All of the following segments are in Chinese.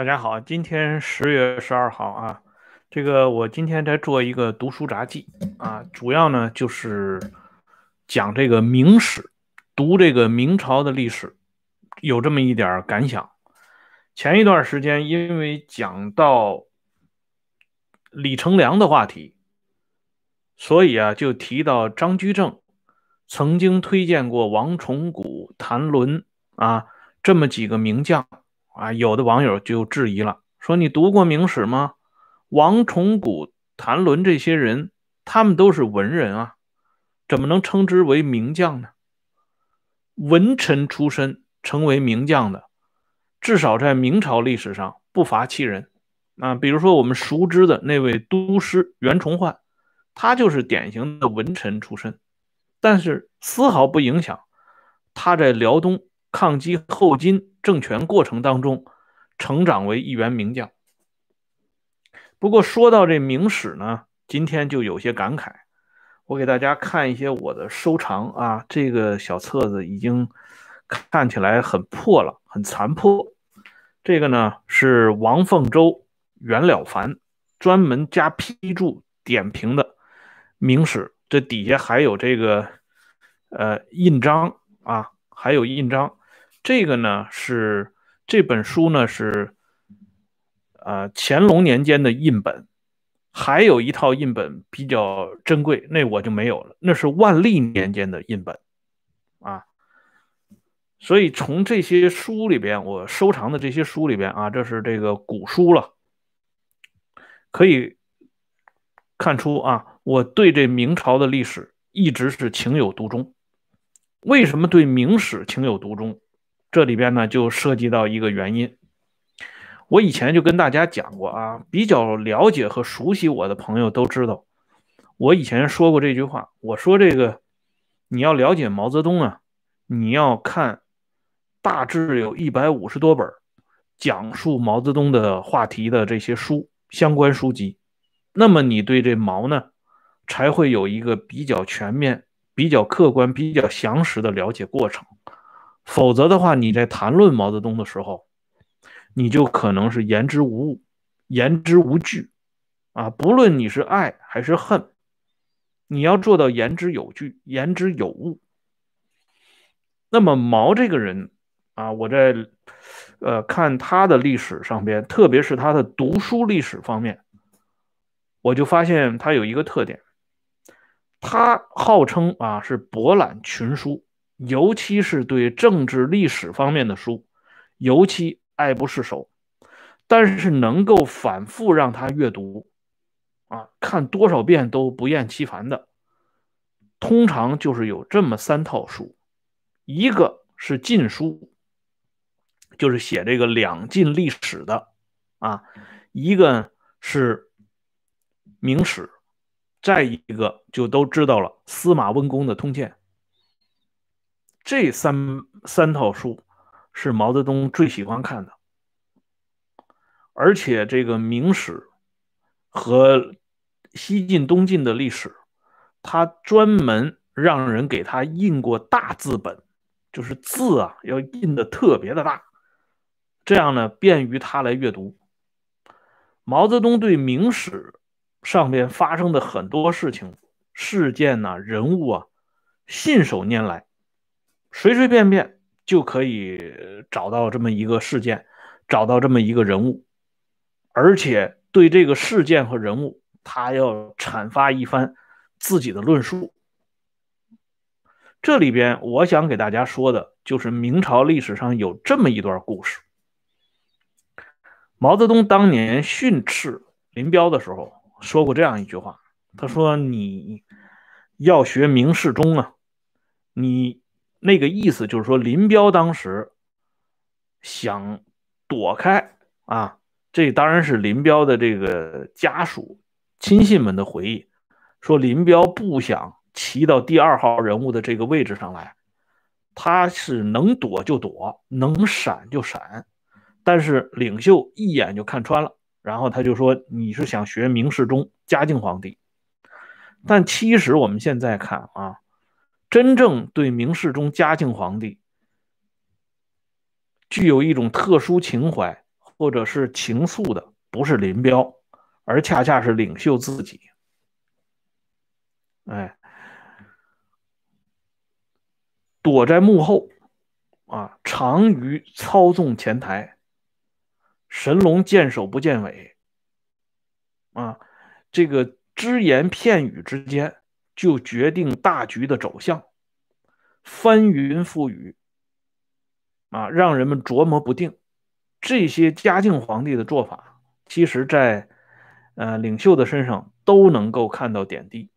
大家好，今天十月十二号啊，这个我今天在做一个读书杂记啊，主要呢就是讲这个明史，读这个明朝的历史，有这么一点感想。前一段时间因为讲到李成梁的话题，所以啊就提到张居正曾经推荐过王崇古、谭纶啊这么几个名将。啊，有的网友就质疑了，说你读过明史吗？王崇古、谭纶这些人，他们都是文人啊，怎么能称之为名将呢？文臣出身成为名将的，至少在明朝历史上不乏其人啊。比如说我们熟知的那位都师袁崇焕，他就是典型的文臣出身，但是丝毫不影响他在辽东。抗击后金政权过程当中，成长为一员名将。不过说到这明史呢，今天就有些感慨。我给大家看一些我的收藏啊，这个小册子已经看起来很破了，很残破。这个呢是王凤洲、袁了凡专门加批注点评的明史，这底下还有这个呃印章啊，还有印章。这个呢是这本书呢是，呃乾隆年间的印本，还有一套印本比较珍贵，那我就没有了，那是万历年间的印本，啊，所以从这些书里边，我收藏的这些书里边啊，这是这个古书了，可以看出啊，我对这明朝的历史一直是情有独钟。为什么对明史情有独钟？这里边呢，就涉及到一个原因。我以前就跟大家讲过啊，比较了解和熟悉我的朋友都知道，我以前说过这句话。我说这个，你要了解毛泽东啊，你要看大致有一百五十多本讲述毛泽东的话题的这些书相关书籍，那么你对这毛呢，才会有一个比较全面、比较客观、比较详实的了解过程。否则的话，你在谈论毛泽东的时候，你就可能是言之无物、言之无据，啊，不论你是爱还是恨，你要做到言之有据、言之有物。那么毛这个人啊，我在呃看他的历史上边，特别是他的读书历史方面，我就发现他有一个特点，他号称啊是博览群书。尤其是对政治历史方面的书，尤其爱不释手，但是能够反复让他阅读，啊，看多少遍都不厌其烦的，通常就是有这么三套书，一个是晋书，就是写这个两晋历史的，啊，一个是明史，再一个就都知道了司马温公的通鉴。这三三套书是毛泽东最喜欢看的，而且这个明史和西晋、东晋的历史，他专门让人给他印过大字本，就是字啊要印的特别的大，这样呢便于他来阅读。毛泽东对明史上边发生的很多事情、事件呐、人物啊，信手拈来。随随便便就可以找到这么一个事件，找到这么一个人物，而且对这个事件和人物，他要阐发一番自己的论述。这里边我想给大家说的就是明朝历史上有这么一段故事：毛泽东当年训斥林彪的时候说过这样一句话，他说：“你要学明世宗啊，你。”那个意思就是说，林彪当时想躲开啊，这当然是林彪的这个家属、亲信们的回忆，说林彪不想骑到第二号人物的这个位置上来，他是能躲就躲，能闪就闪，但是领袖一眼就看穿了，然后他就说你是想学明世宗嘉靖皇帝，但其实我们现在看啊。真正对明世宗嘉靖皇帝具有一种特殊情怀或者是情愫的，不是林彪，而恰恰是领袖自己。哎，躲在幕后，啊，长于操纵前台，神龙见首不见尾，啊，这个只言片语之间就决定大局的走向，翻云覆雨，啊，让人们琢磨不定。这些嘉靖皇帝的做法，其实在呃领袖的身上都能够看到点滴。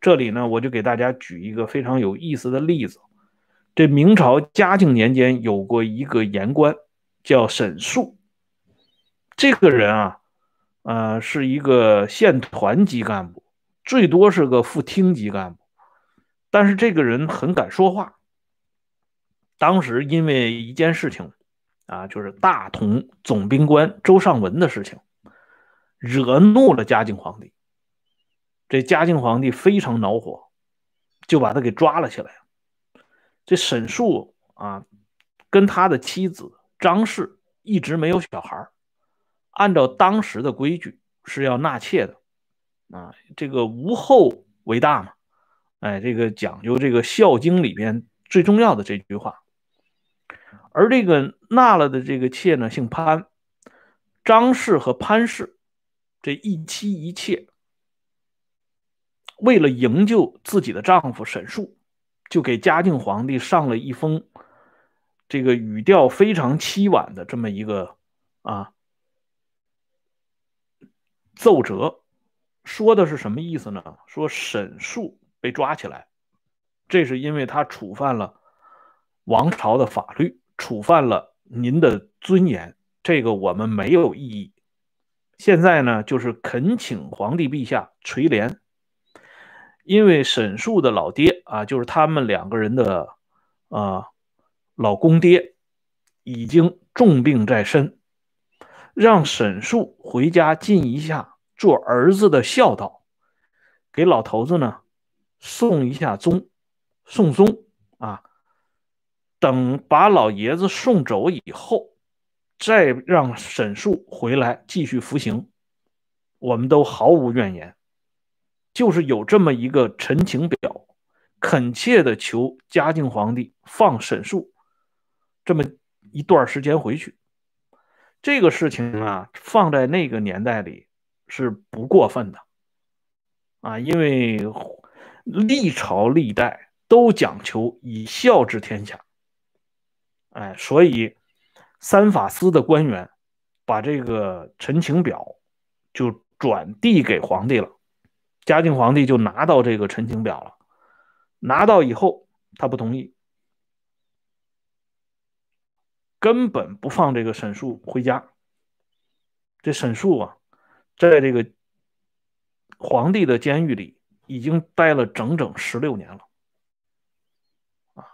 这里呢，我就给大家举一个非常有意思的例子。这明朝嘉靖年间有过一个言官，叫沈肃。这个人啊，呃，是一个县团级干部，最多是个副厅级干部。但是这个人很敢说话。当时因为一件事情，啊，就是大同总兵官周尚文的事情，惹怒了嘉靖皇帝。这嘉靖皇帝非常恼火，就把他给抓了起来。这沈肃啊，跟他的妻子张氏一直没有小孩按照当时的规矩是要纳妾的啊。这个无后为大嘛，哎，这个讲究这个《孝经》里边最重要的这句话。而这个纳了的这个妾呢，姓潘，张氏和潘氏这一妻一妾。为了营救自己的丈夫沈树，就给嘉靖皇帝上了一封这个语调非常凄婉的这么一个啊奏折，说的是什么意思呢？说沈肃被抓起来，这是因为他触犯了王朝的法律，触犯了您的尊严，这个我们没有异议。现在呢，就是恳请皇帝陛下垂怜。因为沈树的老爹啊，就是他们两个人的啊老公爹，已经重病在身，让沈树回家尽一下做儿子的孝道，给老头子呢送一下宗，送宗啊，等把老爷子送走以后，再让沈树回来继续服刑，我们都毫无怨言。就是有这么一个陈情表，恳切的求嘉靖皇帝放沈树这么一段时间回去。这个事情啊，放在那个年代里是不过分的啊，因为历朝历代都讲求以孝治天下，哎，所以三法司的官员把这个陈情表就转递给皇帝了。嘉靖皇帝就拿到这个陈情表了，拿到以后他不同意，根本不放这个沈肃回家。这沈肃啊，在这个皇帝的监狱里已经待了整整十六年了，啊，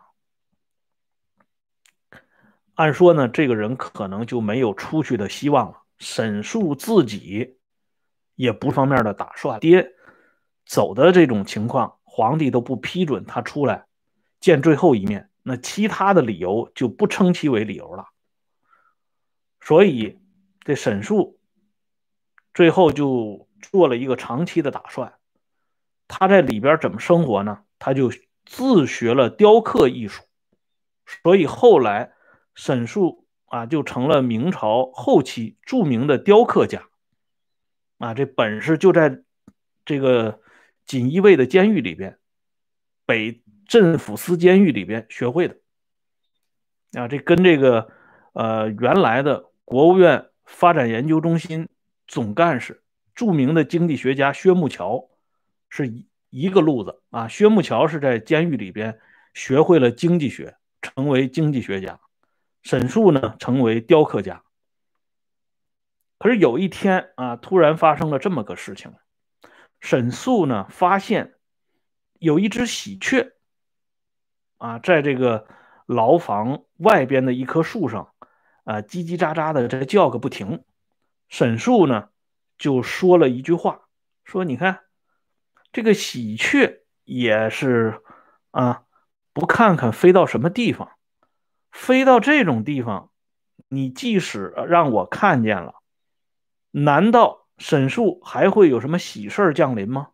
按说呢，这个人可能就没有出去的希望了。沈肃自己也不方面的打算，爹。走的这种情况，皇帝都不批准他出来见最后一面，那其他的理由就不称其为理由了。所以，这沈肃最后就做了一个长期的打算。他在里边怎么生活呢？他就自学了雕刻艺术，所以后来沈肃啊就成了明朝后期著名的雕刻家。啊，这本事就在这个。锦衣卫的监狱里边，北镇抚司监狱里边学会的啊，这跟这个呃原来的国务院发展研究中心总干事、著名的经济学家薛木桥是一一个路子啊。薛木桥是在监狱里边学会了经济学，成为经济学家；沈肃呢，成为雕刻家。可是有一天啊，突然发生了这么个事情。沈肃呢，发现有一只喜鹊啊，在这个牢房外边的一棵树上啊，叽叽喳喳的在叫个不停。沈肃呢，就说了一句话，说：“你看，这个喜鹊也是啊，不看看飞到什么地方，飞到这种地方，你即使让我看见了，难道沈树还会有什么喜事降临吗？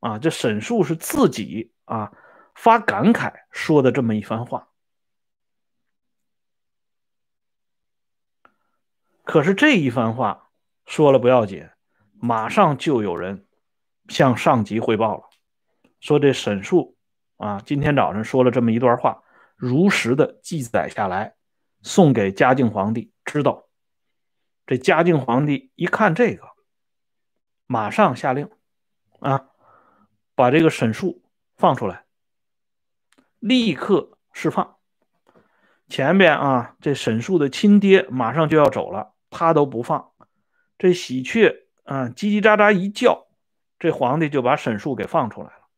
啊，这沈树是自己啊发感慨说的这么一番话。可是这一番话说了不要紧，马上就有人向上级汇报了，说这沈树啊今天早上说了这么一段话，如实的记载下来，送给嘉靖皇帝知道。这嘉靖皇帝一看这个，马上下令啊，把这个沈树放出来，立刻释放。前边啊，这沈树的亲爹马上就要走了。他都不放，这喜鹊啊叽叽喳喳一叫，这皇帝就把沈树给放出来了。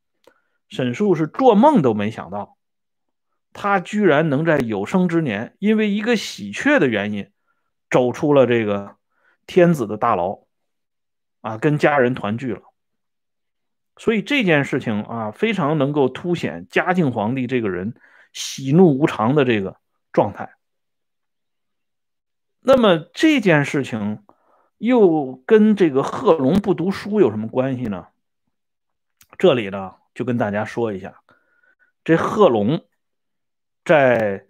沈树是做梦都没想到，他居然能在有生之年，因为一个喜鹊的原因，走出了这个天子的大牢，啊，跟家人团聚了。所以这件事情啊，非常能够凸显嘉靖皇帝这个人喜怒无常的这个状态。那么这件事情又跟这个贺龙不读书有什么关系呢？这里呢就跟大家说一下，这贺龙在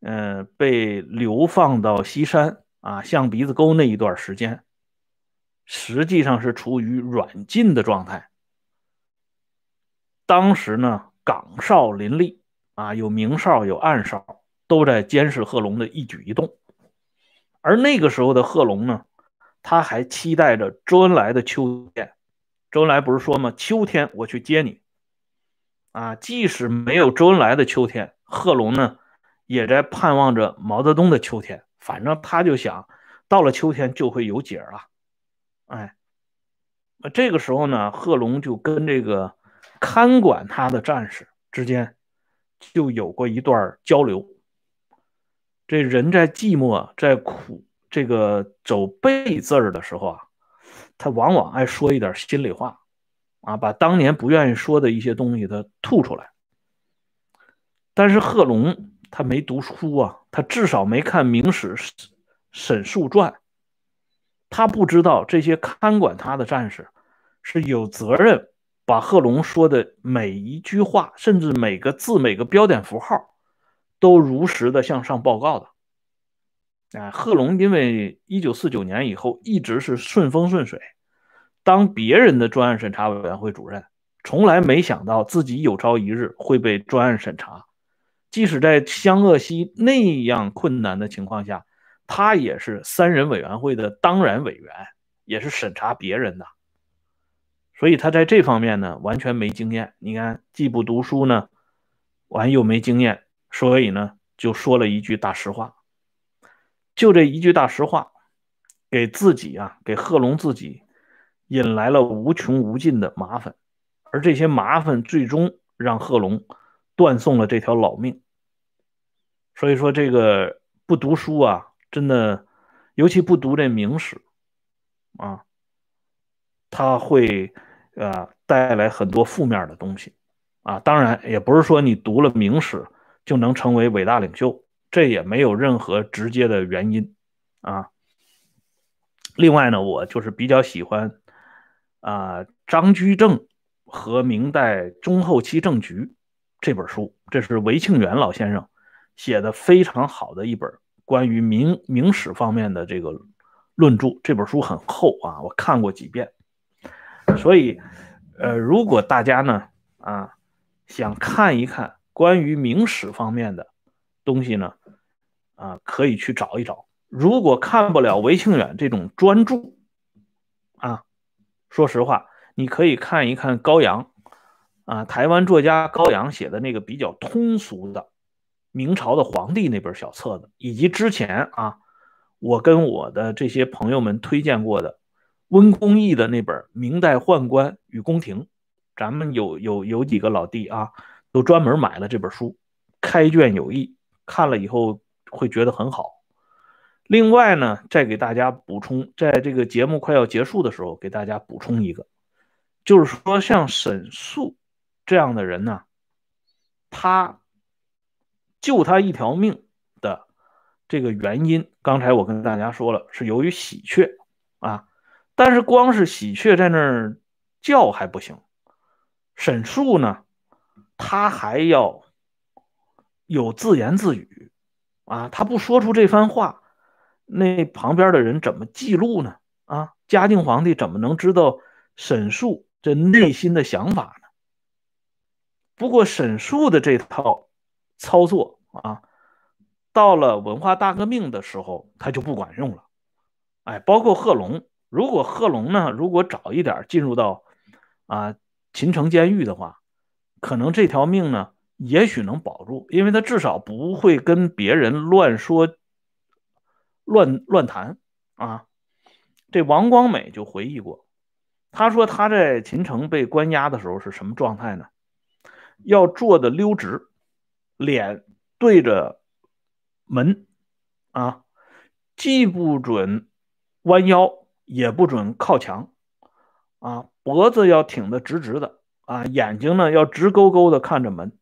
嗯被流放到西山啊象鼻子沟那一段时间，实际上是处于软禁的状态。当时呢岗哨林立啊，有明哨有暗哨，都在监视贺龙的一举一动。而那个时候的贺龙呢，他还期待着周恩来的秋天。周恩来不是说吗？秋天我去接你。啊，即使没有周恩来的秋天，贺龙呢，也在盼望着毛泽东的秋天。反正他就想，到了秋天就会有解了。哎，那这个时候呢，贺龙就跟这个看管他的战士之间就有过一段交流。这人在寂寞、在苦、这个走背字儿的时候啊，他往往爱说一点心里话，啊，把当年不愿意说的一些东西他吐出来。但是贺龙他没读书啊，他至少没看《明史·沈树传》，他不知道这些看管他的战士是有责任把贺龙说的每一句话，甚至每个字、每个标点符号。都如实的向上报告的，啊，贺龙因为一九四九年以后一直是顺风顺水，当别人的专案审查委员会主任，从来没想到自己有朝一日会被专案审查，即使在湘鄂西那样困难的情况下，他也是三人委员会的当然委员，也是审查别人的，所以他在这方面呢完全没经验。你看，既不读书呢，完又没经验。所以呢，就说了一句大实话，就这一句大实话，给自己啊，给贺龙自己引来了无穷无尽的麻烦，而这些麻烦最终让贺龙断送了这条老命。所以说，这个不读书啊，真的，尤其不读这明史啊，他会呃带来很多负面的东西啊。当然，也不是说你读了明史。就能成为伟大领袖，这也没有任何直接的原因啊。另外呢，我就是比较喜欢啊张居正和明代中后期政局这本书，这是韦庆元老先生写的非常好的一本关于明明史方面的这个论著。这本书很厚啊，我看过几遍。所以，呃，如果大家呢啊想看一看。关于明史方面的东西呢，啊，可以去找一找。如果看不了韦庆远这种专著，啊，说实话，你可以看一看高阳，啊，台湾作家高阳写的那个比较通俗的明朝的皇帝那本小册子，以及之前啊，我跟我的这些朋友们推荐过的温公义的那本《明代宦官与宫廷》，咱们有有有几个老弟啊。都专门买了这本书，开卷有益，看了以后会觉得很好。另外呢，再给大家补充，在这个节目快要结束的时候，给大家补充一个，就是说像沈素这样的人呢，他救他一条命的这个原因，刚才我跟大家说了，是由于喜鹊啊。但是光是喜鹊在那儿叫还不行，沈素呢，他还要有自言自语啊，他不说出这番话，那旁边的人怎么记录呢？啊，嘉靖皇帝怎么能知道沈树这内心的想法呢？不过沈树的这套操作啊，到了文化大革命的时候，他就不管用了。哎，包括贺龙。如果贺龙呢？如果早一点进入到啊秦城监狱的话，可能这条命呢，也许能保住，因为他至少不会跟别人乱说、乱乱谈啊。这王光美就回忆过，他说他在秦城被关押的时候是什么状态呢？要坐的溜直，脸对着门啊，既不准弯腰。也不准靠墙，啊，脖子要挺得直直的，啊，眼睛呢要直勾勾的看着门，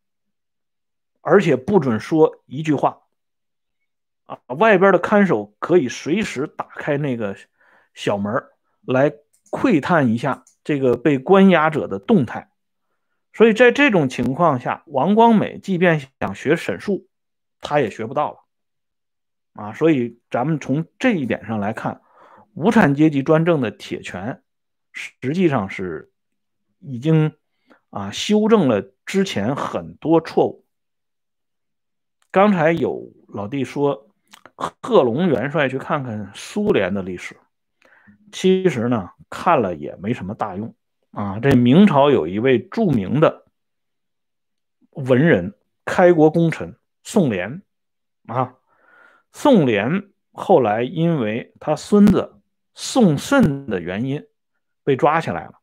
而且不准说一句话，啊，外边的看守可以随时打开那个小门来窥探一下这个被关押者的动态，所以在这种情况下，王光美即便想学审术，他也学不到了，啊，所以咱们从这一点上来看。无产阶级专政的铁拳，实际上是已经啊修正了之前很多错误。刚才有老弟说，贺龙元帅去看看苏联的历史，其实呢看了也没什么大用啊。这明朝有一位著名的文人、开国功臣宋濂啊，宋濂后来因为他孙子。宋慎的原因被抓起来了。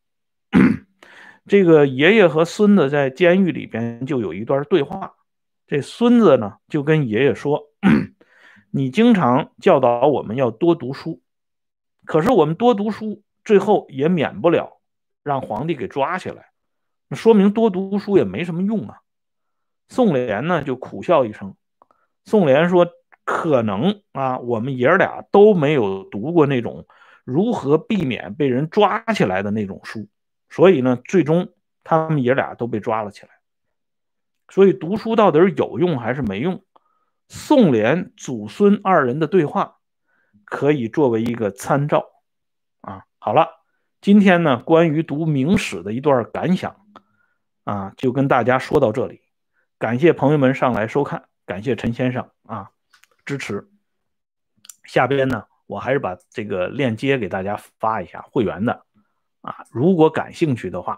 这个爷爷和孙子在监狱里边就有一段对话。这孙子呢就跟爷爷说：“ 你经常教导我们要多读书，可是我们多读书，最后也免不了让皇帝给抓起来。那说明多读书也没什么用啊。”宋濂呢就苦笑一声。宋濂说：“可能啊，我们爷儿俩都没有读过那种。”如何避免被人抓起来的那种书，所以呢，最终他们爷俩都被抓了起来。所以读书到底是有用还是没用？宋濂祖孙二人的对话可以作为一个参照啊。好了，今天呢，关于读明史的一段感想啊，就跟大家说到这里。感谢朋友们上来收看，感谢陈先生啊支持。下边呢。我还是把这个链接给大家发一下，会员的啊，如果感兴趣的话，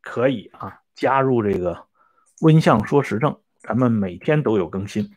可以啊加入这个温相说时政，咱们每天都有更新。